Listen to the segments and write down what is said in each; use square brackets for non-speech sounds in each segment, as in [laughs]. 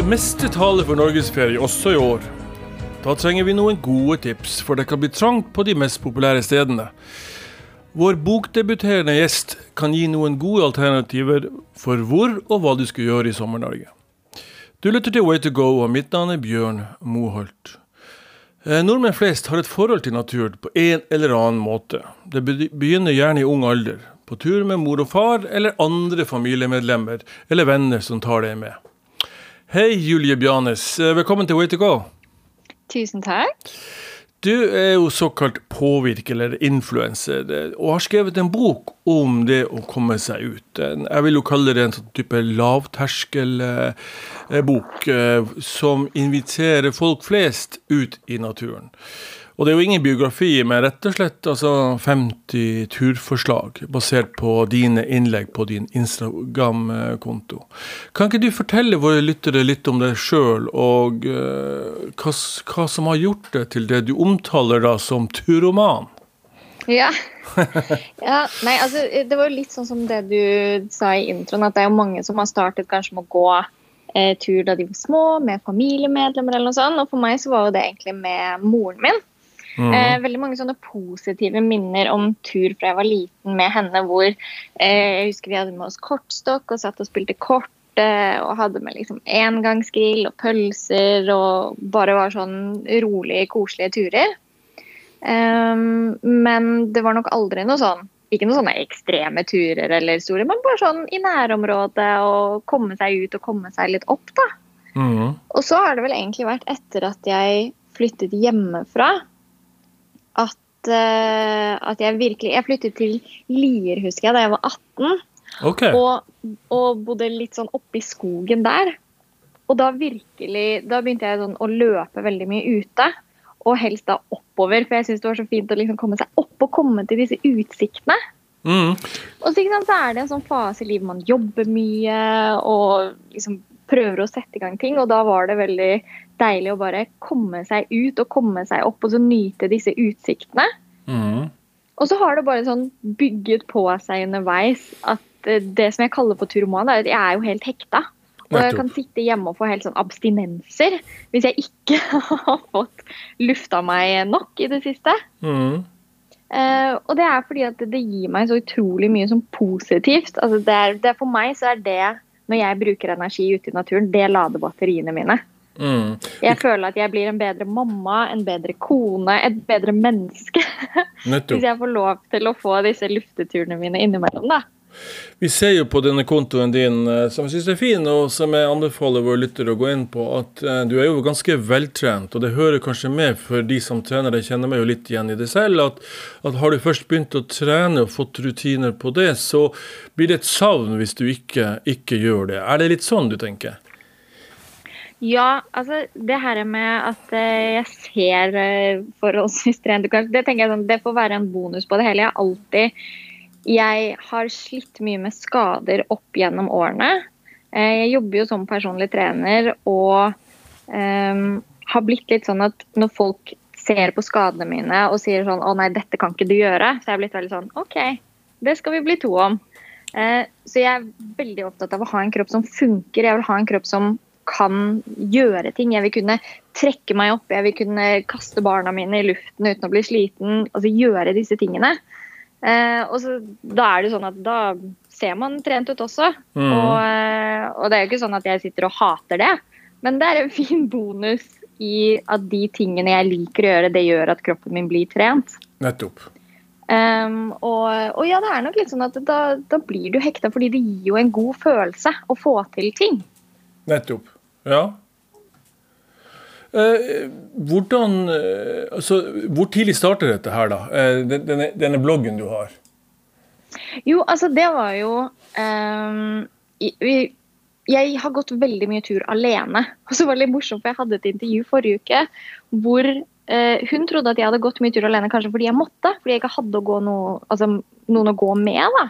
Det meste taler for norgesferie også i år. Da trenger vi noen gode tips, for det kan bli trangt på de mest populære stedene. Vår bokdebuterende gjest kan gi noen gode alternativer for hvor og hva du skal gjøre i Sommer-Norge. Du lytter til Way to go, og mitt navn er Bjørn Moholt. Eh, nordmenn flest har et forhold til naturen på en eller annen måte. Det begynner gjerne i ung alder, på tur med mor og far eller andre familiemedlemmer eller venner som tar deg med. Hei, Julie Bjanes. Eh, velkommen til Way to go. Tusen takk. Du er jo såkalt påvirker, eller influenser, og har skrevet en bok om det å komme seg ut. Jeg vil jo kalle det en sånn type lavterskelbok, eh, som inviterer folk flest ut i naturen. Og det er jo ingen biografi, men rett og slett altså 50 turforslag basert på dine innlegg på din Instagram-konto. Kan ikke du fortelle våre lyttere litt om deg sjøl, og uh, hva, hva, som har gjort det til det du omtaler da som turoman? Ja. [laughs] ja. Nei, altså det var jo litt sånn som det du sa i introen, at det er jo mange som har startet kanskje med å gå eh, tur da de var små, med familiemedlemmer eller noe sånt. Og for meg så var jo det egentlig med moren min. Mm. Eh, veldig mange sånne positive minner om tur fra jeg var liten med henne, hvor eh, jeg husker vi hadde med oss kortstokk og satt og spilte kort. Og hadde med liksom engangsgrill og pølser og bare var sånn rolig, koselige turer. Um, men det var nok aldri noe sånn ikke noen sånne ekstreme turer eller store, men bare sånn i nærområdet og komme seg ut og komme seg litt opp, da. Mm. Og så har det vel egentlig vært etter at jeg flyttet hjemmefra, at, uh, at jeg virkelig Jeg flyttet til Lier, husker jeg, da jeg var 18. Okay. Og, og, bodde litt sånn oppi skogen der. Og da virkelig Da begynte jeg sånn å løpe veldig mye ute. Og helst da oppover, for jeg syns det var så fint å liksom komme seg opp og komme til disse utsiktene. Mm. Og så, sant, så, er det en sånn fase i livet man jobber mye og liksom prøver å sette i gang ting. Og da var det veldig deilig å bare komme seg ut og komme seg opp og så nyte disse utsiktene. Mm. Og så har det bare sånn bygget på seg underveis at eh, det som jeg kaller for turoman, er at jeg er jo helt hekta. Og jeg kan sitte hjemme og få helt sånn abstinenser hvis jeg ikke [laughs] har fått lufta meg nok i det siste. Mm. Uh, og det er fordi at det, gir meg så utrolig mye som positivt. Altså det er, det for meg så er det, når jeg bruker energi ute i naturen, det lader batteriene mine. Mm. Jeg føler at jeg blir en bedre mamma, en bedre kone, et bedre menneske. [laughs] Hvis jeg får lov til å få disse lufteturene mine innimellom, da. Vi ser jo på denne kontoen din, eh, som jeg syns er fin, og som jeg anbefaler våre lyttere å gå inn på, at eh, du er jo ganske veltrent. Og det hører kanskje med for de som trener jeg kjenner meg jo litt igjen i det selv, at, at, har du først begynt å trene og fått rutiner på det, så blir det et savn hvis du ikke, ikke gjør det. Er det litt sånn du tenker? Ja, altså det her med at eh, jeg ser forholdsvis trent ut, det tenker jeg sånn, det får være en bonus på det hele. Jeg har alltid jeg har slitt mye med skader opp gjennom årene. Eh, jeg jobber jo som personlig trener og um, har blitt litt sånn at når folk ser på skadene mine og sier sånn 'Å nei, dette kan ikke du gjøre', så jeg har blitt veldig sånn OK, det skal vi bli to om. Uh, så jeg er veldig opptatt av å ha en kropp som funker. Jeg vil ha en kropp som kan gjøre ting. Jeg vil kunne trekke meg opp, jeg vil kunne kaste barna mine i luften uten å bli sliten. Altså gjøre disse tingene. Eh, og så, da er det sånn at da ser man trent ut også. Mm. Og, eh, og, det er jo ikke sånn at jeg sitter og hater det, men det er en [laughs] fin bonus i at de tingene jeg liker å gjøre, det gjør at kroppen min blir trent. Nettopp. Um, og, og, ja, det er nok litt sånn at da, da blir du hekta, fordi det gir jo en god følelse å få til ting. Nettopp. Ja. Eh, hvordan, eh, altså, hvor tidlig starter dette her, da? Eh, denne, denne, bloggen du har? Jo, altså det var jo um, jeg, jeg har gått veldig mye tur alene. [laughs] Og så var det litt morsomt, for jeg hadde et intervju forrige uke hvor uh, hun trodde at jeg hadde gått mye tur alene kanskje fordi jeg måtte. Fordi jeg ikke hadde noe, altså, noen å gå med. da.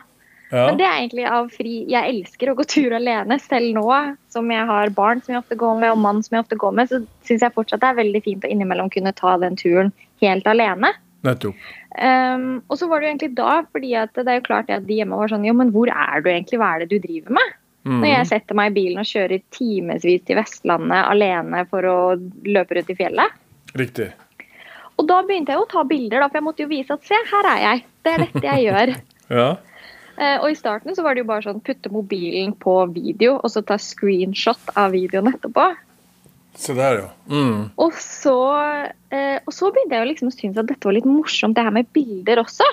Ja. Men det er egentlig av fri Jeg elsker å gå tur alene. Selv nå som jeg har barn som jeg ofte går med, og mann som jeg ofte går med, så syns jeg fortsatt det er veldig fint å innimellom kunne ta den turen helt alene. Nettopp. Um, og så var det jo egentlig da, fordi det er jo klart at de hjemme var sånn Jo, men hvor er du egentlig? Hva er det du driver med? Når jeg setter meg i bilen og kjører timevis til Vestlandet alene for å løpe rundt i fjellet. Riktig. Og da begynte jeg å ta bilder, da, for jeg måtte jo vise at se, her er jeg. Det er dette jeg gjør. [laughs] Ja. Eh, og i starten så var det jo bare sånn putte mobilen på video, og så ta screenshot av videoen etterpå. Se der, ja. Mm. Og så, eh, og så begynte jeg å liksom å synes at dette var litt morsomt, det her med bilder også.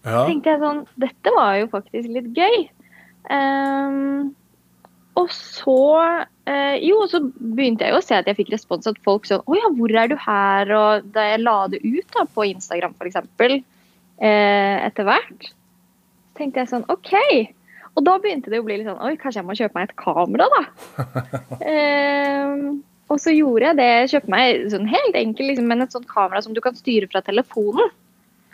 Ja. tenkte jeg sånn, dette var jo faktisk litt gøy. Um, og så eh, Jo, så begynte jeg jo å se at jeg fikk respons at folk sånn Å ja, hvor er du her? Og da jeg la det ut da, på Instagram f.eks. Eh, etter hvert, tenkte jeg sånn OK. Og da begynte det å bli litt sånn Oi, kanskje jeg må kjøpe meg et kamera, da. um, [laughs] og så gjorde jeg det. Jeg kjøpte meg sånn helt enkelt, liksom, men et sånt kamera som du kan styre fra telefonen.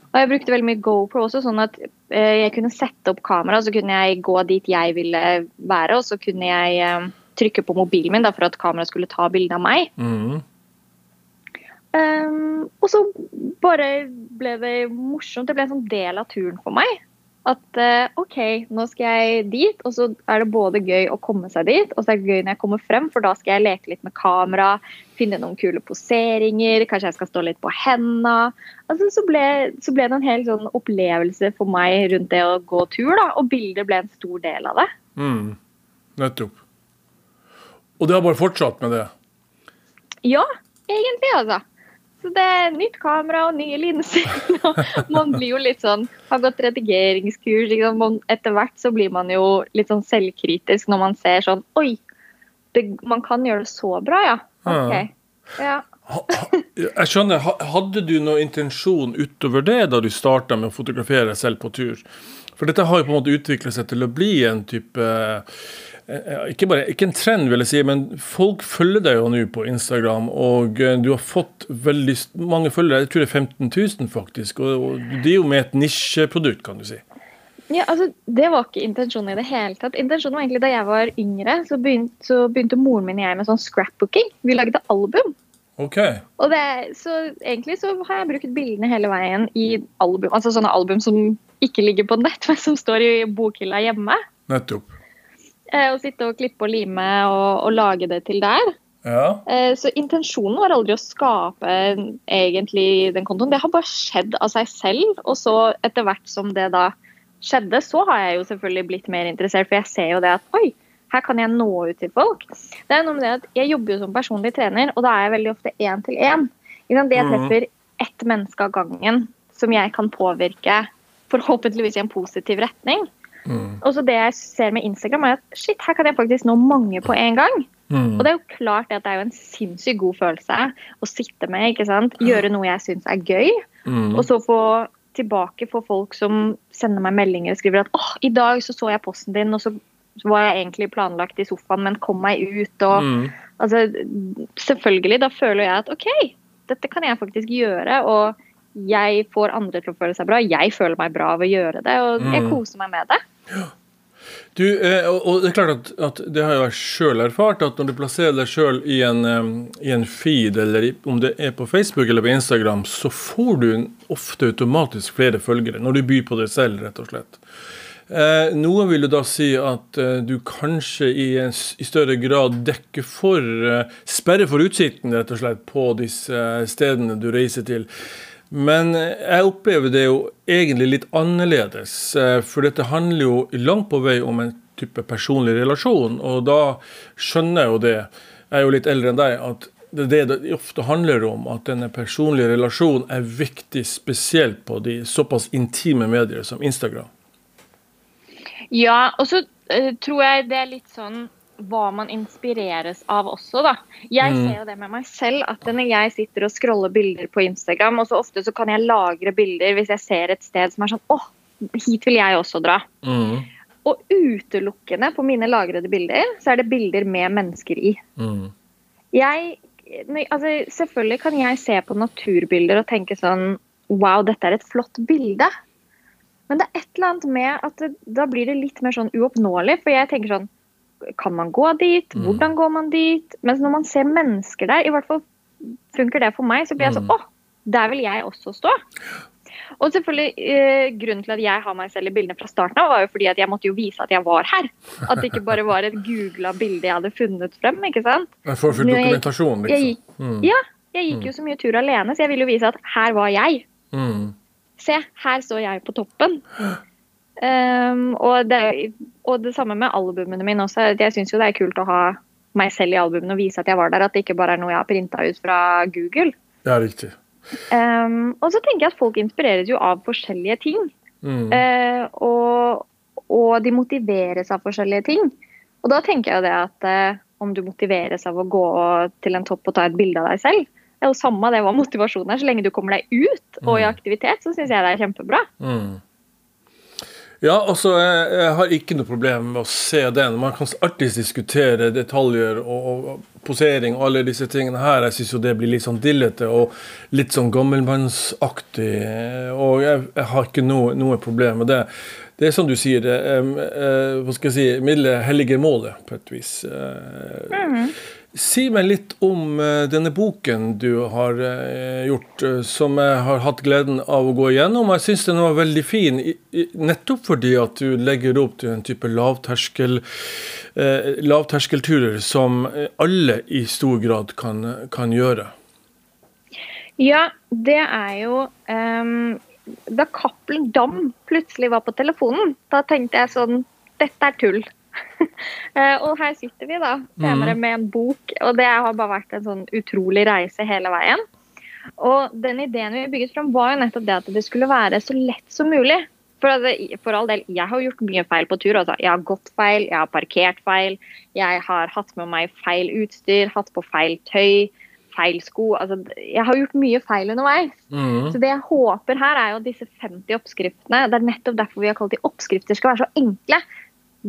Og jeg brukte veldig mye GoPro også, sånn at uh, jeg kunne sette opp kamera, så kunne jeg gå dit jeg ville være, og så kunne jeg um, trykke på mobilen min da, for at kameraet skulle ta bilde av meg. Mm. Um, og så bare ble det morsomt. Det ble en sånn del av turen for meg. At eh, OK, nå skal jeg dit, og så er det både gøy å komme seg dit, og så er det gøy når jeg kommer frem, for da skal jeg leke litt med kamera, finne noen kule poseringer, kanskje jeg skal stå litt på henda. Altså, så, ble, så ble det en hel sånn opplevelse for meg rundt det å gå tur, da, og bilder ble en stor del av det. Mm. Nettopp. Og det har bare fortsatt med det? Ja, egentlig, altså. Så det er nytt kamera og nye linser. [laughs] man blir jo litt sånn Har gått redigeringskurs. Liksom. Etter hvert så blir man jo litt sånn selvkritisk når man ser sånn Oi, det, man kan gjøre det så bra, ja. Ok. Ja. Jeg skjønner. Hadde du noen intensjon utover det da du starta med å fotografere selv på tur? For dette har jo på en måte utvikla seg til å bli en type ikke, bare, ikke en trend, vil jeg si, men folk følger deg jo nå på Instagram, og eh, du har fått veldig mange følgere. Jeg tror det er 15 000, faktisk. Og det er jo med et nisjeprodukt, kan du si. ja, altså Det var ikke intensjonen i det hele tatt. Intensjonen var egentlig Da jeg var yngre, så begynte, så begynte moren min og jeg med sånn scrapbooking. Vi lagde album. Okay. Og det, så egentlig så har jeg brukt bildene hele veien i album. Altså sånne album som ikke ligger på nett, [laughs] men som står i bokhylla hjemme. Nettopp. Eh, og sitte og klippe og lime og, og lage det til der. Ja. Eh, så intensjonen var aldri å skape egentlig den kontoen. Det har bare skjedd av seg selv. Og så etter hvert som det da skjedde, så har jeg jo selvfølgelig blitt mer interessert. For jeg ser jo det at oi, her kan jeg nå ut til folk. Det er noe med det at Jeg jobber jo som personlig trener, og da er jeg veldig ofte én til én. Det jeg Mhm. treffer ett menneske av gangen som jeg kan påvirke forhåpentligvis i en positiv retning. Mm. Og så det jeg ser med Instagram, er at shit, her kan jeg faktisk nå mange på en gang. Mm. Og det er jo klart at det er jo en sinnssykt god følelse å sitte med, ikke sant. Gjøre noe jeg syns er gøy. Mm. Og så få tilbake for folk som sender meg meldinger og skriver at åh, i dag så så jeg posten din, og så var jeg egentlig planlagt i sofaen, men kom meg ut. Og Mm. altså, selvfølgelig, da føler jeg at OK, dette kan jeg faktisk gjøre. Og jeg får andre til å føle seg bra. Jeg føler meg bra av å gjøre det, og jeg Mm. koser meg med det. Du, eh, og, det er klart at, at det har jeg sjøl erfart, at når du plasserer deg sjøl i, i en feed, eller om det er på Facebook eller på Instagram, så får du ofte automatisk flere følgere når du byr på deg selv, rett og slett. Eh, noen vil jo da si at eh, du kanskje i, i større grad dekker for Sperrer for utsikten, rett og slett, på disse stedene du reiser til. Men eh, jeg opplever det jo egentlig litt annerledes. eh, For dette handler jo langt på vei om en type personlig relasjon, og da skjønner jeg jo det. Jeg er jo litt eldre enn deg. at det er det det ofte handler om, at denne personlige relasjonen er viktig, spesielt på de såpass intime medier som Instagram. Ja, og så eh, tror jeg det er litt sånn hva man inspireres av også, da. Jeg Mm. ser jo det med meg selv, at når jeg sitter og scroller bilder på Instagram, og så ofte så kan jeg lagre bilder hvis jeg ser et sted som er sånn åh, hit vil jeg også dra. Mm. Og utelukkende på mine lagrede bilder, så er det bilder med mennesker i. Mm. Jeg, altså, selvfølgelig kan jeg se på naturbilder og tenke sånn Wow, dette er et flott bilde. Men det er et eller annet med at det, da blir det litt mer sånn uoppnåelig. For jeg tenker sånn Kan man gå dit? Mm. Hvordan går man dit? Mens når man ser mennesker der, i hvert fall funker det for meg, så blir jeg sånn Mm. Å, der vil jeg også stå. Og selvfølgelig, eh, Grunnen til at jeg har meg selv i bildene fra starten av, var jo fordi at jeg måtte jo vise at jeg var her. At det ikke bare var et googla bilde jeg hadde funnet frem. ikke sant? For, for dokumentasjon, Jeg liksom. gikk, ja, jeg gikk jo så mye tur alene, så jeg ville jo vise at her var jeg. Mm. Se, her står jeg på toppen. Um, og, det, og det samme med albumene mine også. Jeg syns jo det er kult å ha meg selv i albumene og vise at jeg var der. At det ikke bare er noe jeg har printa ut fra Google. Det er riktig. Um, og så tenker jeg at folk inspireres jo av forskjellige ting. Mm. Uh, og, og de motiveres av forskjellige ting. Og da tenker jeg jo det at uh, om du motiveres av å gå til en topp og ta et bilde av deg selv, det er jo samme det hva motivasjonen er. Så lenge du kommer deg ut og i Mm. aktivitet, så syns jeg det er kjempebra. Mm. Ja, altså, jeg, jeg har ikke noe problem med å se den. Man kan alltids diskutere detaljer og, og posering og alle disse tingene her. Jeg syns jo det blir litt sånn dillete og litt sånn gammelmannsaktig. Og jeg, jeg har ikke noe, noe problem med det. Det er som du sier, eh, eh, hva skal jeg si, middelet helliger målet, på et vis. Eh, Si meg litt om eh, denne boken du har eh, gjort, eh, som jeg har hatt gleden av å gå igjennom. Jeg syns den var veldig fin, nettopp fordi at du legger opp til en type lavterskel, lavterskelturer som alle i stor grad kan, kan gjøre. Ja, det er jo um, Da Cappelen Dam plutselig var på telefonen, da tenkte jeg sånn Dette er tull. [laughs] Eh, og her sitter vi da, senere med en bok. Og det har bare vært en sånn utrolig reise hele veien. Og den ideen vi bygget fram, var jo nettopp det at det skulle være så lett som mulig. For, at det, for all del, jeg har gjort mye feil på tur. Altså. Jeg har gått feil, jeg har parkert feil, jeg har hatt med meg feil utstyr, hatt på feil tøy, feil sko. Altså, jeg har gjort mye feil underveis. Mm. Så det jeg håper her, er jo at disse 50 oppskriftene Det er nettopp derfor vi har kalt de oppskrifter, skal være så enkle.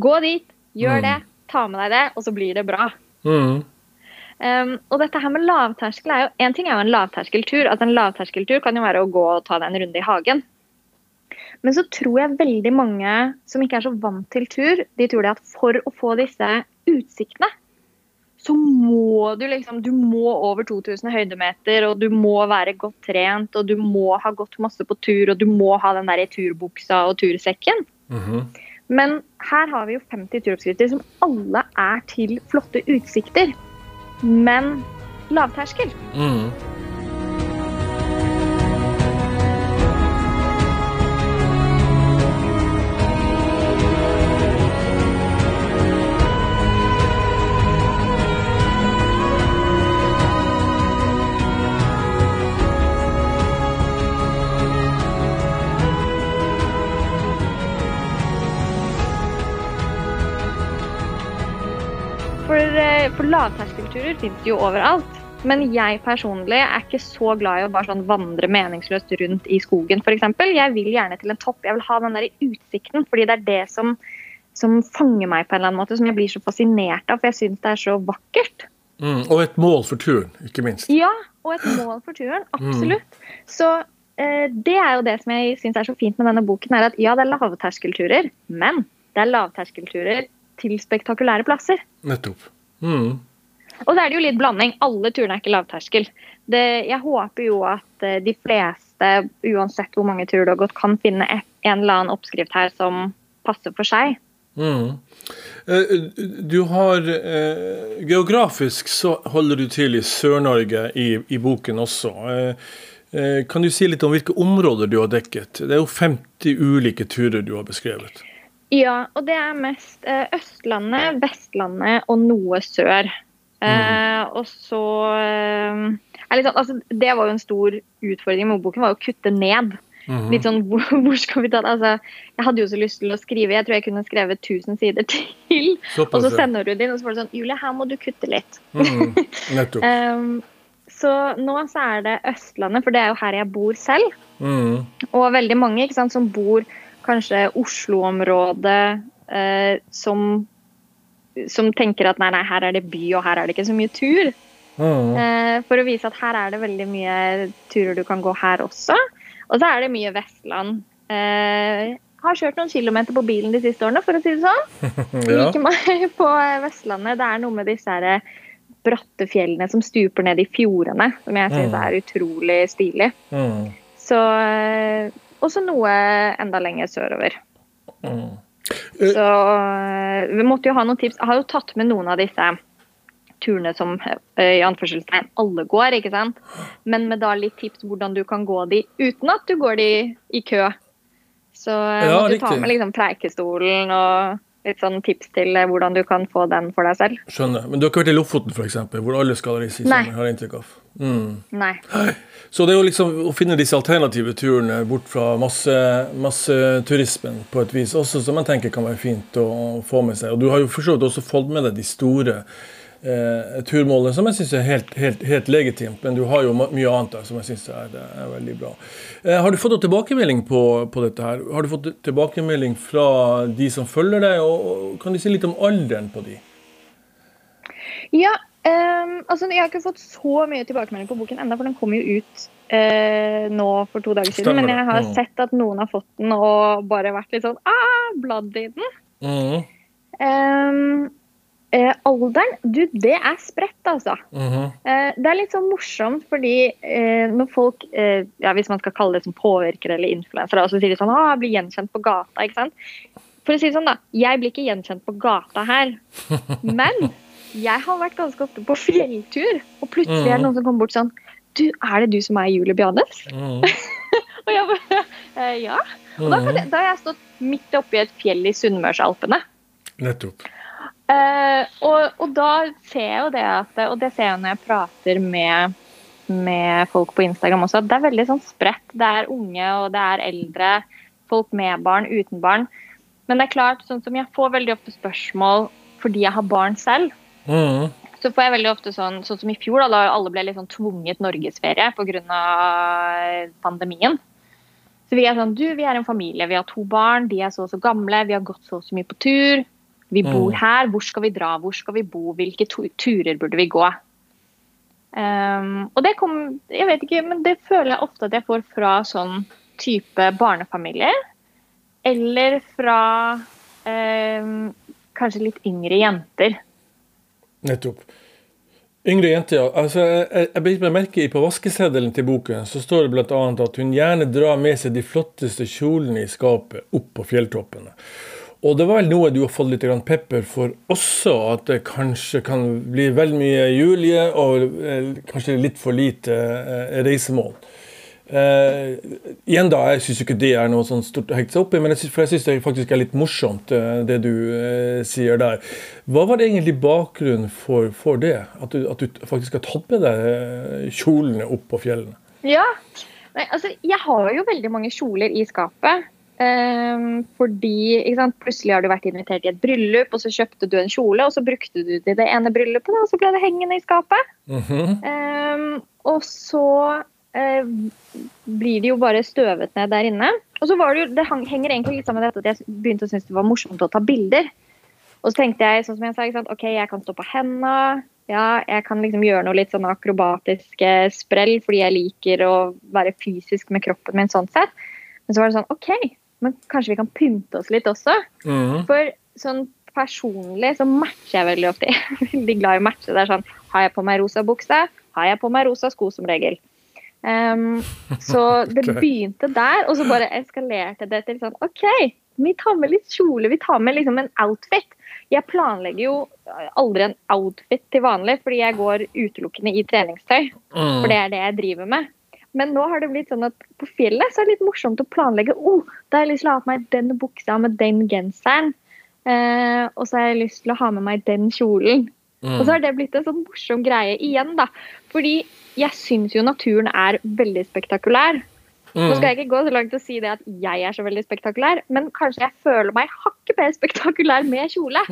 Gå dit, gjør Mm. det, ta med deg det, og så blir det bra. Mm. Um, og dette her med lavterskel er jo En ting er jo en lavterskeltur. at En lavterskeltur kan jo være å gå og ta deg en runde i hagen. Men så tror jeg veldig mange som ikke er så vant til tur, de tror det at for å få disse utsiktene, så må du liksom Du må over 2000 høydemeter, og du må være godt trent, og du må ha gått masse på tur, og du må ha den der i turbuksa og tursekken. Mhm. Men her har vi jo 50 turoppskrifter som alle er til flotte utsikter. Men lavterskel. Mm. For lavterskelturer finnes jo overalt. Men jeg personlig er ikke så glad i å bare sånn vandre meningsløst rundt i skogen f.eks. Jeg vil gjerne til en topp. Jeg vil ha den der utsikten, fordi det er det som, som fanger meg på en eller annen måte. Som jeg blir så fascinert av, for jeg syns det er så vakkert. Mm. Og et mål for turen, ikke minst. Ja, og et mål for turen. Absolutt. Så eh, det er jo det som jeg syns er så fint med denne boken, er at ja, det er lavterskelturer, men det er lavterskelturer til spektakulære plasser. Nettopp. Mm. Og så er det jo litt blanding. Alle turene er ikke lavterskel. Det, jeg håper jo at eh, de fleste, uansett hvor mange turer du har gått, kan finne en eller annen oppskrift her som passer for seg. Mm. Eh, Du har eh, Geografisk så holder du til i Sør-Norge i, i boken også. Kan du si litt om hvilke områder du har dekket? Det er jo 50 ulike turer du har beskrevet. Ja, og det er mest eh, Østlandet, Vestlandet og noe sør. Eh, og så eh, sånn, altså, Det var jo en stor utfordring med ordboken, var å kutte ned. Mm. Litt sånn, hvor, [laughs] hvor skal vi ta det? Altså, jeg hadde jo så lyst til å skrive, jeg tror jeg kunne skrevet 1000 sider [laughs] til. Og så sender du det inn, og så får du sånn Julie, her må du kutte litt. Mm. [laughs] Nettopp. Um, så nå så er det Østlandet, for det er jo her jeg bor selv. Mm. Og veldig mange ikke sant, som bor kanskje Oslo-området, eh, som, som tenker at nei, nei, her er det by, og her er det ikke så mye tur. Mm. Eh, for å vise at her er det veldig mye turer du kan gå her også. Og så er det mye Vestland. Eh, har kjørt noen kilometer på bilen de siste årene, for å si det sånn. [laughs] Ja. Liker meg på Vestlandet. Det er noe med disse her eh, bratte fjellene som stuper ned i fjordene, som jeg syns Mm. er utrolig stilig. Mm. Så eh, Også noe enda lenger sørover. Mm. Så eh, vi måtte jo ha noen tips. Jeg har jo tatt med noen av disse turene som eh, i anførselstegn alle går, ikke sant. Men med da litt tips hvordan du kan gå de uten at du går de i kø. Så jeg Ja, måtte riktig. ta med liksom preikestolen og litt sånn tips til eh, hvordan du kan få den for deg selv. Skjønner. Men du har ikke vært i Lofoten, f.eks., hvor alle skal reise i sommer? har jeg inntrykk av. Mm. Nei. Så det er jo liksom å finne disse alternative turene bort fra masse- masseturismen på et vis også, som jeg tenker kan være fint å få med seg. Og du har jo for så vidt også fått med deg de store eh, turmålene, som jeg syns er helt, helt, helt legitimt. Men du har jo mye annet der som jeg syns er, er veldig bra. Eh, har du fått noen tilbakemelding på, på dette her? Har du fått tilbakemelding fra de som følger deg, og, og kan du si litt om alderen på de? Ja, ehm, altså jeg har ikke fått så mye tilbakemelding på boken enda, for den kom jo ut uh, nå for to dager siden. Stemmer Men jeg har Mm. sett at noen har fått den og bare vært litt sånn ah, bladd i den. Mm. Um, uh, alderen, du, det er spredt, altså. mhm. uh, det er litt sånn morsomt fordi når folk, ja, hvis man skal kalle det som påvirkere eller influensere, så sier de sånn ah, jeg blir gjenkjent på gata, ikke sant. For å si det sånn, da. Jeg blir ikke gjenkjent på gata her. [laughs] Men jeg har vært ganske ofte på fjelltur, og plutselig er det noen som kommer bort sånn Du, er det du som er Julie Bjades? Mm. [laughs] Og jeg bare eh, Ja. Og da, jeg, da har jeg stått midt oppi et fjell i Sunnmørsalpene. Nettopp. Eh, og, og da ser jeg jo det at Og det ser jeg når jeg prater med, med folk på Instagram også, at det er veldig sånn spredt. Det er unge, og det er eldre. Folk med barn, uten barn. Men det er klart, sånn som jeg får veldig ofte spørsmål fordi jeg har barn selv. Mhm. Så får jeg veldig ofte sånn, sånn som i fjor, da, da alle ble litt sånn tvunget norgesferie pga. pandemien. Så vi er sånn Du, vi er en familie. Vi har to barn. De er så og så gamle. Vi har gått så og så mye på tur. Vi bor Mm. her. Hvor skal vi dra? Hvor skal vi bo? Hvilke turer burde vi gå? Um, og det kom Jeg vet ikke, men det føler jeg ofte at jeg får fra sånn type barnefamilier. Eller fra um, kanskje litt yngre jenter. Nettopp. Yngre jenter, ja. Altså, jeg, jeg bet meg merke i på vaskeseddelen til boken så står det bl.a. at hun gjerne drar med seg de flotteste kjolene i skapet opp på fjelltoppene. Og det var vel noe du har fått litt pepper for også, at det kanskje kan bli vel mye Julie og eh, kanskje litt for lite eh, reisemål. Eh, igjen da, Jeg syns ikke det er noe sånn stort å hekte seg opp i, men jeg synes, for jeg syns det faktisk er litt morsomt, uh, det du uh, sier der. Hva var det egentlig bakgrunnen for, for det? At du, at du faktisk har tatt med deg kjolene opp på fjellene? Ja. Nei, altså, jeg har jo veldig mange kjoler i skapet. Um, fordi plutselig har du vært invitert i et bryllup, og så kjøpte du en kjole, og så brukte du det i det ene bryllupet, og så ble det hengende i skapet. Mm -hmm. um, og så blir det jo bare støvet ned der inne. Og så var det jo, det henger egentlig litt sammen med dette at jeg begynte å synes det var morsomt å ta bilder. Og så tenkte jeg, sånn som jeg sa, sant, ok, jeg kan stå på henda. Ja, jeg kan liksom gjøre noe litt sånn akrobatiske sprell fordi jeg liker å være fysisk med kroppen min sånn sett. Men så var det sånn, ok, men kanskje vi kan pynte oss litt også. Mhm. For sånn personlig så matcher jeg veldig ofte. [laughs] Jeg er veldig glad i å matche. Det er sånn, har jeg på meg rosa bukse? Har jeg på meg rosa sko som regel? Ehm, så [laughs] det okay. begynte der, og så bare eskalerte det til sånn OK, vi tar med litt kjole, vi tar med liksom en outfit. Jeg planlegger jo aldri en outfit til vanlig, fordi jeg går utelukkende i treningstøy. Mm. For det er det jeg driver med. Men nå har det blitt sånn at på fjellet så er det litt morsomt å planlegge. Oh, da har jeg lyst til å ha på meg den buksa med den genseren. Eh, og så har jeg lyst til å ha med meg den kjolen. Og så har det blitt en sånn morsom greie igjen, da. Fordi jeg syns jo naturen er veldig spektakulær. Nå skal jeg ikke gå så langt til å si det at jeg er så veldig spektakulær, men kanskje jeg føler meg hakket mer spektakulær med kjole. [laughs]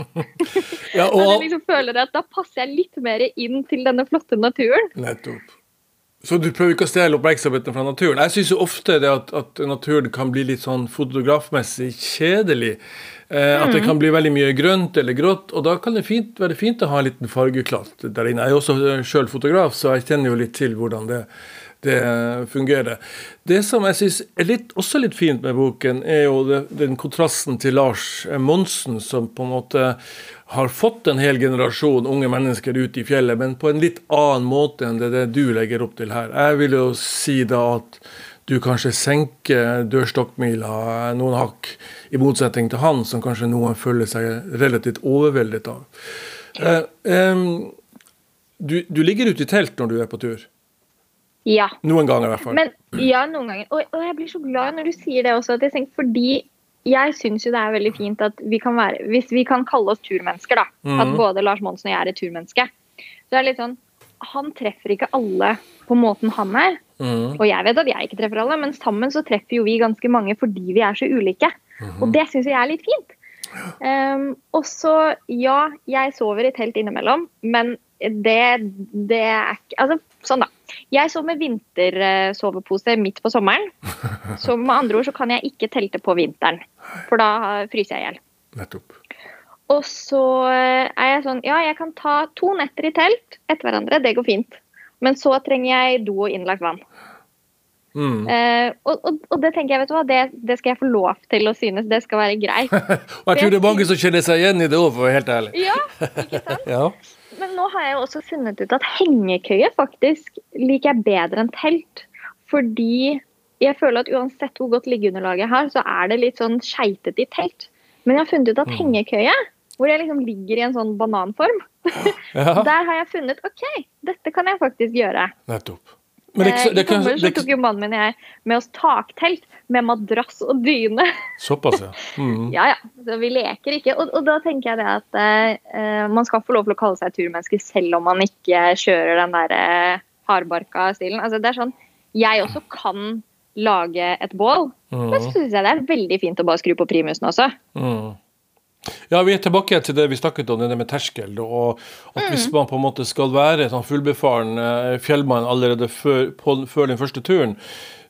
[laughs] Ja, At jeg liksom føler at Da passer jeg litt mer inn til denne flotte naturen. Nettopp. Så du prøver ikke å stjele oppmerksomheten fra naturen? Jeg syns jo ofte det at, at naturen kan bli litt sånn fotografmessig kjedelig. Eh, at det kan bli veldig mye grønt eller grått, og da kan det fint, være fint å ha en liten fargeklatt der inne. Jeg er også sjøl fotograf, så jeg kjenner jo litt til hvordan det, det fungerer. Det som jeg syns er litt, også litt fint med boken, er jo det, den kontrasten til Lars Monsen, som på en måte har fått en hel generasjon unge mennesker ut i fjellet, men på en litt annen måte enn det, det du legger opp til her. Jeg vil jo si da at du kanskje senker dørstokkmila noen hakk, i motsetning til han, som kanskje noen føler seg relativt overveldet av. Eh, eh, du, du ligger ute i telt når du er på tur? Ja. Noen ganger, i hvert fall. Men ja, noen ganger. Og, og jeg blir så glad når du sier det også, at jeg tenker, fordi jeg syns jo det er veldig fint at vi kan være Hvis vi kan kalle oss turmennesker, da. Mm. At både Lars Monsen og jeg er et turmenneske. Så er det litt sånn Han treffer ikke alle på måten han er. Mm. Og jeg vet at jeg ikke treffer alle, men sammen så treffer jo vi ganske mange fordi vi er så ulike. Mm. Og det syns jeg er litt fint. Um, og så, ja, jeg sover i telt innimellom, men det, det er ikke Altså, sånn, da. Jeg sov med vintersovepose midt på sommeren. [laughs] Så med andre ord så kan jeg ikke telte på vinteren, for da fryser jeg i hjel. Nettopp. Og så eh, er jeg sånn Ja, jeg kan ta to netter i telt etter hverandre, det går fint. Men så trenger jeg do og innlagt vann. Mm. Eh, og, og, og det tenker jeg, vet du hva, det, det skal jeg få lov til å synes. Det skal være greit. [laughs] Og jeg tror det er mange som kjenner seg igjen i det òg, for å være helt ærlig. Ja, ikke sant? [laughs] Ja. Men nå har jeg jo også funnet ut at hengekøye faktisk liker jeg bedre enn telt. Fordi jeg føler at uansett hvor godt liggeunderlaget jeg har, så er det litt sånn skeitete i telt. Men jeg har funnet ut at Mm. hengekøye, hvor jeg liksom ligger i en sånn bananform, ja. [laughs] der har jeg funnet OK, dette kan jeg faktisk gjøre. Nettopp. Men det, Eh, det, I sommer så tok jo mannen min og jeg med oss taktelt med madrass og dyne. [laughs] såpass, ja. Mm. Ja, ja. Så vi leker ikke. Og, og da tenker jeg det at uh, man skal få lov til å kalle seg turmenneske selv om man ikke kjører den der uh, hardbarka stilen. Altså, det er sånn Jeg også kan lage et bål, men så Mm. syns jeg det er veldig fint å bare skru på primusen også. Mm. Ja, vi er tilbake til det vi snakket om, det med terskel. Og at hvis man på en måte skal være sånn fullbefaren eh, fjellmann allerede før, på, før den første turen,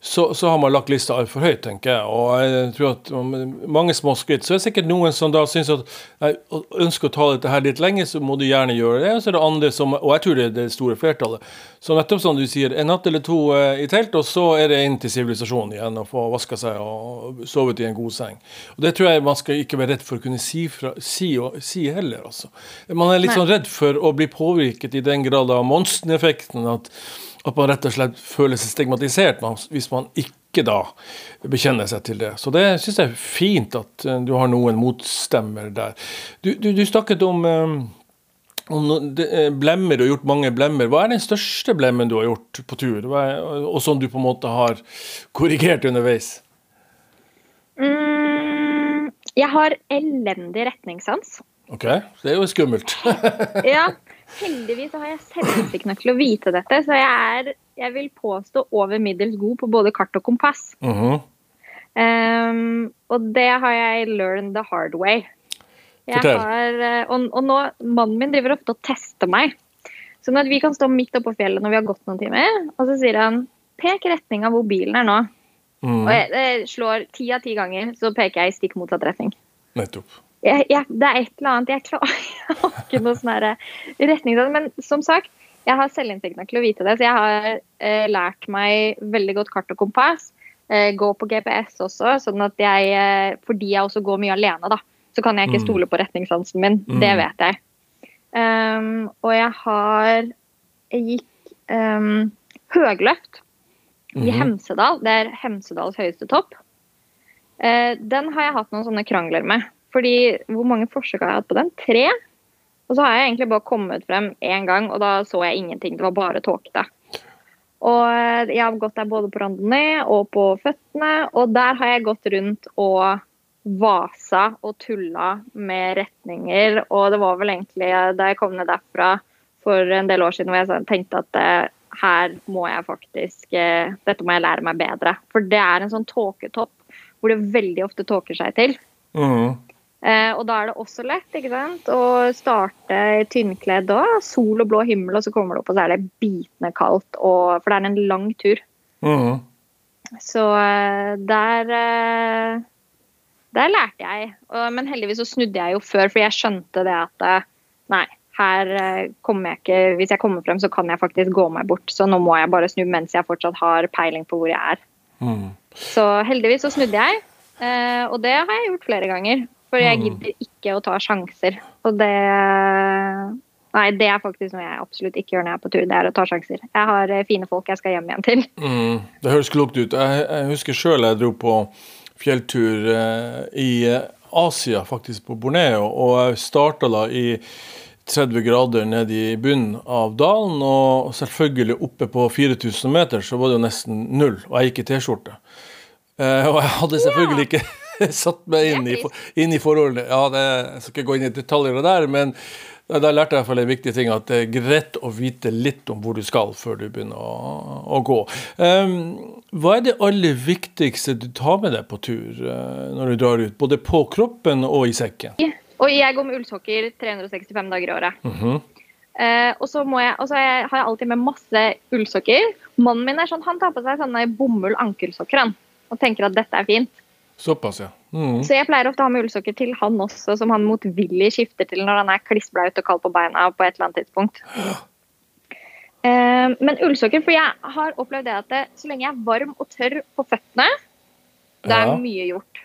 så, så har man lagt lista altfor høyt, tenker jeg. Og jeg tror at mange små skritt. Så er det sikkert noen som da syns at jeg ønsker å ta dette her litt lenge, så må du gjerne gjøre det. Og så er det andre som, og jeg tror det er det store flertallet, så nettopp som du sier, en natt eller to eh, i telt, og så er det inn til sivilisasjonen igjen og få vaska seg og sovet i en god seng. Og Det tror jeg man skal ikke være redd for å kunne si, fra, si, og, si heller, altså. Man er litt Nei. sånn redd for å bli påvirket i den grad av monsteneffekten at, at man rett og slett føler seg stigmatisert hvis man ikke da bekjenner seg til det. Så det syns jeg er fint at eh, du har noen motstemmer der. Du, du, du snakket om eh, om eh, blemmer, du har gjort mange blemmer. Hva er den største blemmen du har gjort på tur, er, og som du på en måte har korrigert underveis? Mm, jeg har elendig retningssans. Ok, Det er jo skummelt. [laughs] Ja, heldigvis har jeg selvinnsikt nok til å vite dette, så jeg er, jeg vil påstå, over middels god på både kart og kompass. Mhm. Um, og det har jeg learned the hard way. Jeg har, eh, og, og nå, Mannen min driver ofte og tester meg. Sånn at vi kan stå midt oppå fjellet når vi har gått noen timer, og så sier han pek retning av hvor bilen er nå. Mm. Og jeg, jeg slår ti av ti ganger, så peker jeg i stikk motsatt retning. Nettopp. Jeg, jeg, det er et eller annet Jeg klarer [laughs] jeg har ikke noe sånn her retning. Men som sagt, jeg har selvinnsikt nok til å vite det, så jeg har eh, lært meg veldig godt kart og kompass. Eh, gå på GPS også, sånn at jeg eh, Fordi jeg også går mye alene, da, så kan jeg ikke Mm. stole på retningssansen min. Det Mm. vet jeg. Um, og jeg har Jeg gikk um, høgløft i Mhm. Hemsedal. Det er Hemsedals høyeste topp. Uh, den har jeg hatt noen sånne krangler med. Fordi hvor mange forsøk har jeg hatt på den? Tre. Og så har jeg egentlig bare kommet frem én gang, og da så jeg ingenting. Det var bare tåkete. Og eh, jeg har gått der både på randonee og på føttene, og der har jeg gått rundt og vasa og tulla med retninger. Og det var vel egentlig da jeg kom ned derfra for en del år siden hvor jeg tenkte at eh, her må jeg faktisk eh, Dette må jeg lære meg bedre. For det er en sånn tåketopp hvor det veldig ofte tåker seg til. Eh, og da er det også lett ikke sant? å starte tynnkledd òg. sol og blå himmel, og så kommer det opp, og så er det bitende kaldt. Og, for det er en lang tur. Mhm. Så eh, der eh, Der lærte jeg. Men heldigvis så snudde jeg jo før, for jeg skjønte det at eh, nei, her eh, kommer jeg ikke Hvis jeg kommer frem, så kan jeg faktisk gå meg bort. Så nå må jeg bare snu mens jeg fortsatt har peiling på hvor jeg er. Mhm. Så heldigvis så snudde jeg, eh, og det har jeg gjort flere ganger. For jeg Mm. gidder ikke å ta sjanser. Og det Nei, det er faktisk noe jeg absolutt ikke gjør når jeg er på tur. Det er å ta sjanser. Jeg har eh, fine folk jeg skal hjem igjen til. [laughs] Mm, det høres klokt ut. Jeg, jeg husker sjøl jeg dro på fjelltur eh, i eh, Asia, faktisk på Borneo, og jeg starta da i 30 grader ned i bunnen av dalen, og selvfølgelig oppe på 4000 meter så var det jo nesten null, og jeg gikk i T-skjorte. Eh, og jeg hadde selvfølgelig ikke [laughs] satt meg inn i, inn i forholdene. Ja, det, jeg skal ikke gå inn i detaljer der, men da lærte jeg i hvert fall en viktig ting, at det er greit å vite litt om hvor du skal før du begynner å, å gå. Um, hva er det aller viktigste du tar med deg på tur uh, når du drar ut, både på kroppen og i sekken? Og jeg går med ullsokker 365 dager i året. Mm -hmm. uh, og så må jeg, og så har jeg alltid med masse ullsokker. Mannen min er sånn, han tar på seg sånne bomull ankelsokker han, og tenker at dette er fint. Såpass, ja. Mm. Så jeg pleier ofte å ha med ullsokker til han også, som han motvillig skifter til når han er klissblaut og kald på beina på et eller annet tidspunkt. Uh, [gasps] men ullsokker, for jeg har opplevd det at det, så lenge jeg er varm og tørr på føttene, da er mye gjort.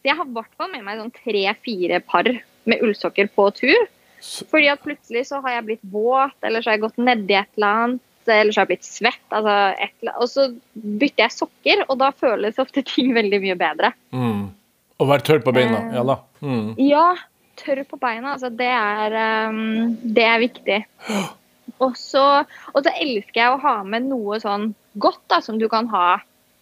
Så jeg har i hvert fall med meg sånn tre-fire par med ullsokker på tur. Fordi at plutselig så har jeg blitt våt, eller så har jeg gått nedi et eller annet eller så har jeg blitt svett. Altså et, og så bytter jeg sokker, og da føles ofte ting [laughs] veldig mye bedre. Mm. Å være tørr på beina. Eh, ja da. Mm. Ja, tørr på beina. Altså, det er, um, det er viktig. [gasps] Og så, og så elsker jeg å ha med noe sånn godt da, som du kan ha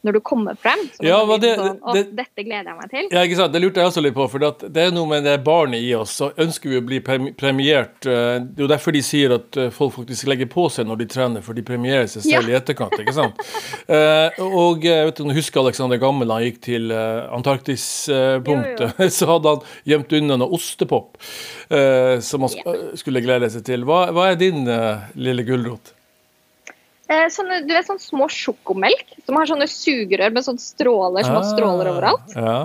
når du kommer frem. Ja, det, sånn, det, dette gleder jeg meg til. Ja, ikke sant? Det lurte jeg også litt på. For det er noe med det barnet i oss. Så ønsker vi å bli premiert. Eh, det er jo derfor de sier at eh, folk faktisk legger på seg når de trener, for de premierer seg selv ja. i etterkant. ikke sant? uh, [laughs] og jeg vet du husker Alexander Gammel han gikk til Antarktispunktet. [laughs] Så hadde han gjemt unna noe ostepop som han skulle glede seg til. Hva, hva er din lille gulrot? Eh, sånne, du vet sånn små sjokomelk som har sånne sugerør med sånne stråler som har stråler overalt. Ja.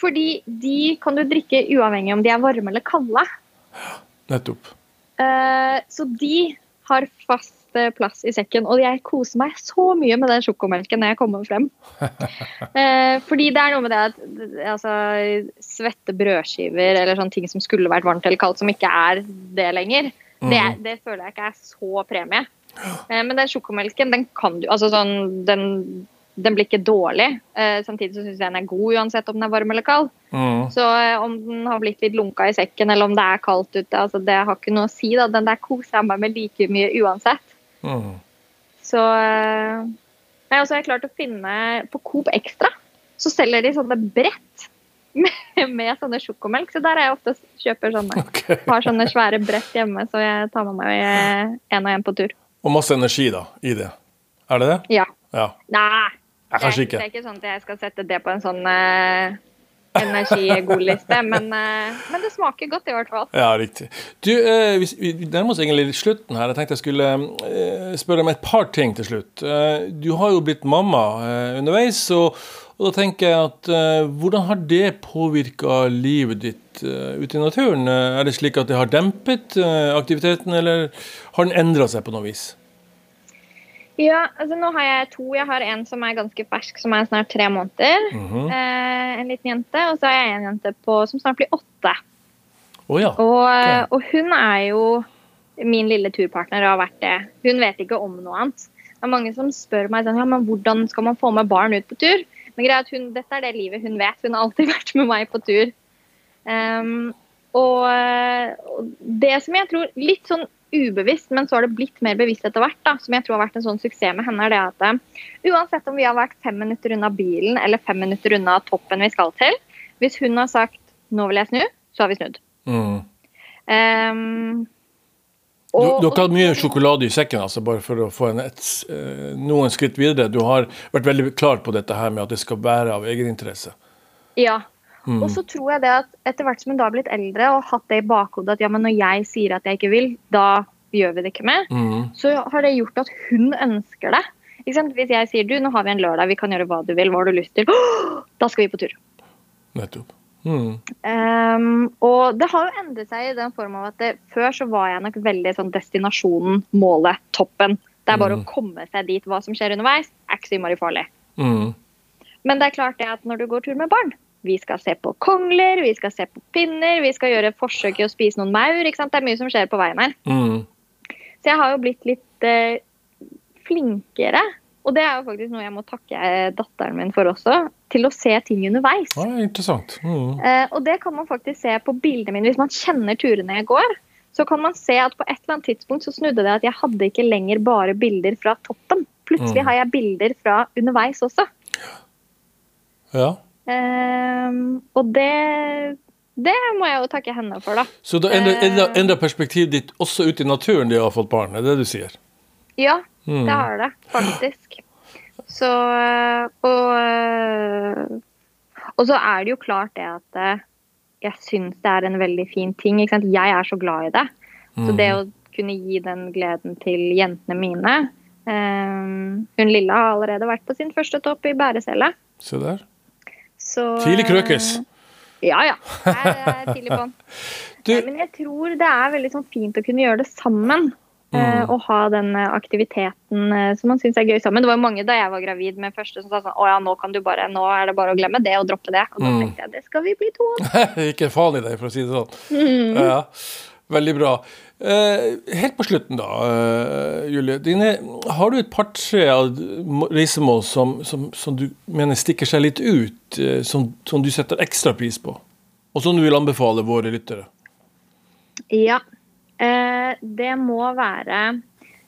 Fordi de kan du drikke uavhengig om de er varme eller kalde. Nettopp. Eh, så de har fast eh, plass i sekken, og jeg koser meg så mye med den sjokomelken når jeg kommer frem. [laughs] fordi det er noe med det at altså, svette brødskiver eller sånne ting som skulle vært varmt eller kaldt, som ikke er det lenger, mm. det, det føler jeg ikke er så premie. Eh, men den sjokomelken, den kan du Altså sånn Den, den blir ikke dårlig. Eh, samtidig så syns jeg den er god uansett om den er varm eller kald. Mm. Så eh, om den har blitt litt lunka i sekken, eller om det er kaldt ute, altså det har ikke noe å si. da, Den der koser jeg meg med like mye uansett. Mm. Så Jeg har også klart å finne På Coop Extra så selger de sånne brett med, med sånne sjokomelk. Så der er jeg ofte kjøper sånne. Okay. Har sånne svære brett hjemme, så jeg tar med meg én og én på tur. Og masse energi da, i det. Er det det? Ja. ja. Nei, ja, kanskje ikke. Det er ikke sånn at jeg skal sette det på en sånn uh, energigodliste, [laughs] men, uh, men det smaker godt i hvert fall. Ja, riktig. Du, uh, vi, vi nærmer oss egentlig slutten her. Jeg tenkte jeg skulle uh, spørre om et par ting til slutt. du har jo blitt mamma underveis, og, og, da tenker jeg at hvordan har det påvirka livet ditt ute i naturen? er det slik at det har dempet aktiviteten, eller har den endra seg på noe vis? Ja, altså nå har jeg to. Jeg har en som er ganske fersk, som er snart tre måneder. Mm -hmm. eh, en liten jente. Og så har jeg en jente på, som snart blir åtte. Oh, ja. og, okay. og, hun er jo min lille turpartner og har vært det. Hun vet ikke om noe annet. Det er mange som spør meg sånn, ja, men hvordan skal man få med barn ut på tur. Men greia at hun, Dette er det livet hun vet. Hun har alltid [laughs] vært med meg på tur. Um, og, og det som jeg tror litt sånn ubevisst, men så har det blitt mer bevisst etter hvert, da, som jeg tror har vært en sånn suksess med henne, er det at uh, uansett om vi har vært fem minutter unna bilen eller fem minutter unna toppen vi skal til, hvis hun har sagt 'nå vil jeg snu', så har vi snudd. Mm. Um, og, du, du, har mye sjokolade i sekken, altså, bare for å få en, et, uh, noen skritt videre. Du har vært veldig klar på dette her med at det skal være av egeninteresse. Ja, Mm. Og så tror jeg det at etter hvert som hun da har blitt eldre og hatt det i bakhodet at ja, men når jeg sier at jeg ikke vil, da gjør vi det ikke mer, mm. så har det gjort at hun ønsker det. Hvis jeg sier du, nå har vi en lørdag, vi kan gjøre hva du vil, hva har du lyst til? [gasps] Da skal vi på tur. Nettopp. Mm. Um, og det har jo endret seg i den form av at det, før så var jeg nok veldig sånn destinasjonen, målet, toppen. Det er bare mm. å komme seg dit. Hva som skjer underveis, er ikke så innmari farlig. Mm. Men det er klart det at når du går tur med barn, Vi skal se på kongler, vi skal se på pinner, vi skal gjøre forsøk i å spise noen maur. ikke sant? Det er mye som skjer på veien her. Mm. Så jeg har jo blitt litt eh, flinkere. Og det er jo faktisk noe jeg må takke eh, datteren min for også. Til å se ting underveis. Ja, interessant. Mm. Eh, og det kan man faktisk se på bildene mine. Hvis man kjenner turene jeg går, så kan man se at på et eller annet tidspunkt så snudde det at jeg hadde ikke lenger bare bilder fra toppen. Plutselig Mm. har jeg bilder fra underveis også. Ja. Eh, og det, det må jeg jo takke henne for, da. Så da endrer, Eh. perspektivet ditt også ut i naturen de har fått barn, er det du sier? Ja, Mm. det har det faktisk. Så og, og så er det jo klart det at øh, jeg syns det er en veldig fin ting. Ikke sant? Jeg er så glad i det. Så det å kunne gi den gleden til jentene mine um, Hun lille har allerede vært på sin første topp i bærecelle. Se der. Så Tidlig krøkes. øh, Ja, ja. Jeg er tidlig på'n. [laughs] Men jeg tror det er veldig sånn fint å kunne gjøre det sammen. Eh, Mm. Og ha den eh, aktiviteten eh, som man syns er gøy sammen. Det var mange da jeg var gravid med første som sa sånn Å ja, nå kan du bare Nå er det bare å glemme det og droppe det. Og da Mm. tenkte jeg det skal vi bli to av. [laughs] Ikke faen i deg, for å si det sånn. Mm. Ja, veldig bra. Helt på slutten, da, Julie. Dine, har du et par-tre reisemål som, som, som du mener stikker seg litt ut, som, som du setter ekstra pris på? Og som du vil anbefale våre lyttere? Ja. Eh, det må være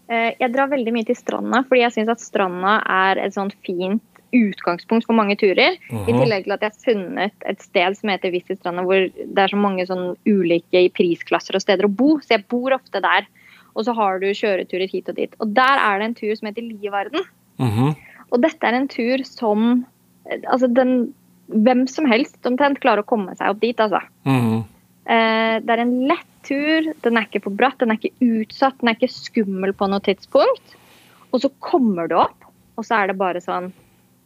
eh, Jeg drar veldig mye til stranda, fordi jeg syns at stranda er et sånt fint utgangspunkt for mange turer. I Mhm. tillegg til at jeg har funnet et sted som heter Visitstranda, hvor det er så mange sånn ulike prisklasser og steder å bo. Så jeg bor ofte der. Og så har du kjøreturer hit og dit. Og der er det en tur som heter Lieverden. Uh -huh. Og dette er en tur som eh, Altså, den Hvem som helst omtrent klarer å komme seg opp dit, altså. Uh Eh, det er en lett tur. Den er ikke for bratt, den er ikke utsatt, den er ikke skummel på noe tidspunkt. Og så kommer du opp, og så er det bare sånn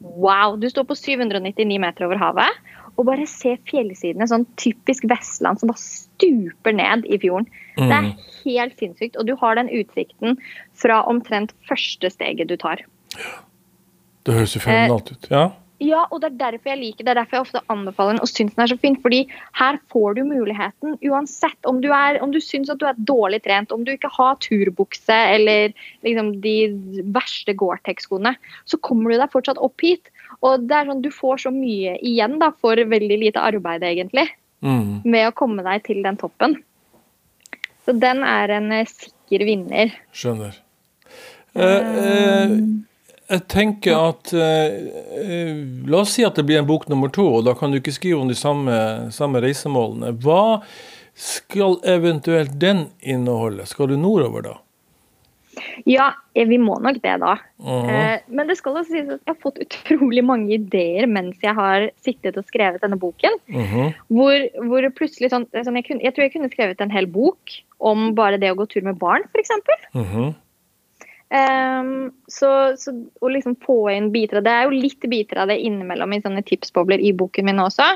Wow! Du står på 799 meter over havet og bare ser fjellsidene. Sånn typisk Vestland som bare stuper ned i fjorden. Det er Mhm. helt sinnssykt. Og du har den utsikten fra omtrent første steget du tar. Det høres jo fenomenalt ut. Ja. Ja, og det er derfor jeg liker det. Er derfor jeg ofte anbefaler den og syns den er så fin. Fordi her får du muligheten, uansett om du, er, om du syns at du er dårlig trent, om du ikke har turbukse eller liksom de verste Gore-Tex-skoene, så kommer du deg fortsatt opp hit. Og det er sånn, du får så mye igjen da, for veldig lite arbeid, egentlig, mm. med å komme deg til den toppen. Så den er en eh, sikker vinner. Skjønner. Eh, eh, jeg tenker at eh, eh, La oss si at det blir en bok nummer to, og da kan du ikke skrive om de samme, samme reisemålene. Hva skal eventuelt den inneholde? Skal du nordover da? Ja, eh, vi må nok det, da. Mhm. Eh, Men det skal også sies at jeg har fått utrolig mange ideer mens jeg har sittet og skrevet denne boken. Mhm. Hvor, hvor plutselig sånn, sånn jeg, kunne, jeg tror jeg kunne skrevet en hel bok om bare det å gå tur med barn, f.eks. Mhm. Um, så, så å liksom få inn biter av det er jo litt biter av det innimellom i sånne tipsbobler i boken min også.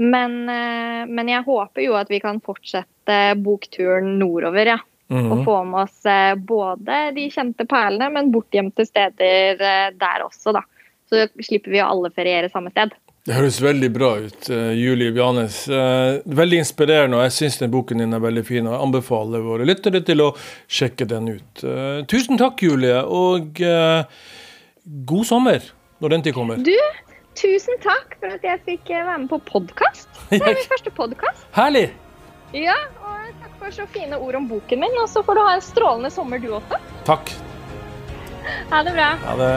Men, uh, men jeg håper jo at vi kan fortsette bokturen nordover, ja. Og Mhm. få med oss uh, både de kjente perlene, men bortgjemte steder uh, der også, da. Så slipper vi å alle feriere samme sted. Det høres veldig bra ut, uh, Julie Bjanes. Uh, veldig inspirerende, og jeg syns den boken din er veldig fin. og Jeg anbefaler våre lyttere til å sjekke den ut. Uh, tusen takk, Julie, og god sommer når den tid kommer. Du, tusen takk for at jeg fikk være med på podkast. [laughs] Det er min første podkast. Herlig! Ja, og takk for så fine ord om boken min. Og så får du ha en strålende sommer, du også. Takk. Ha det bra. Ha det.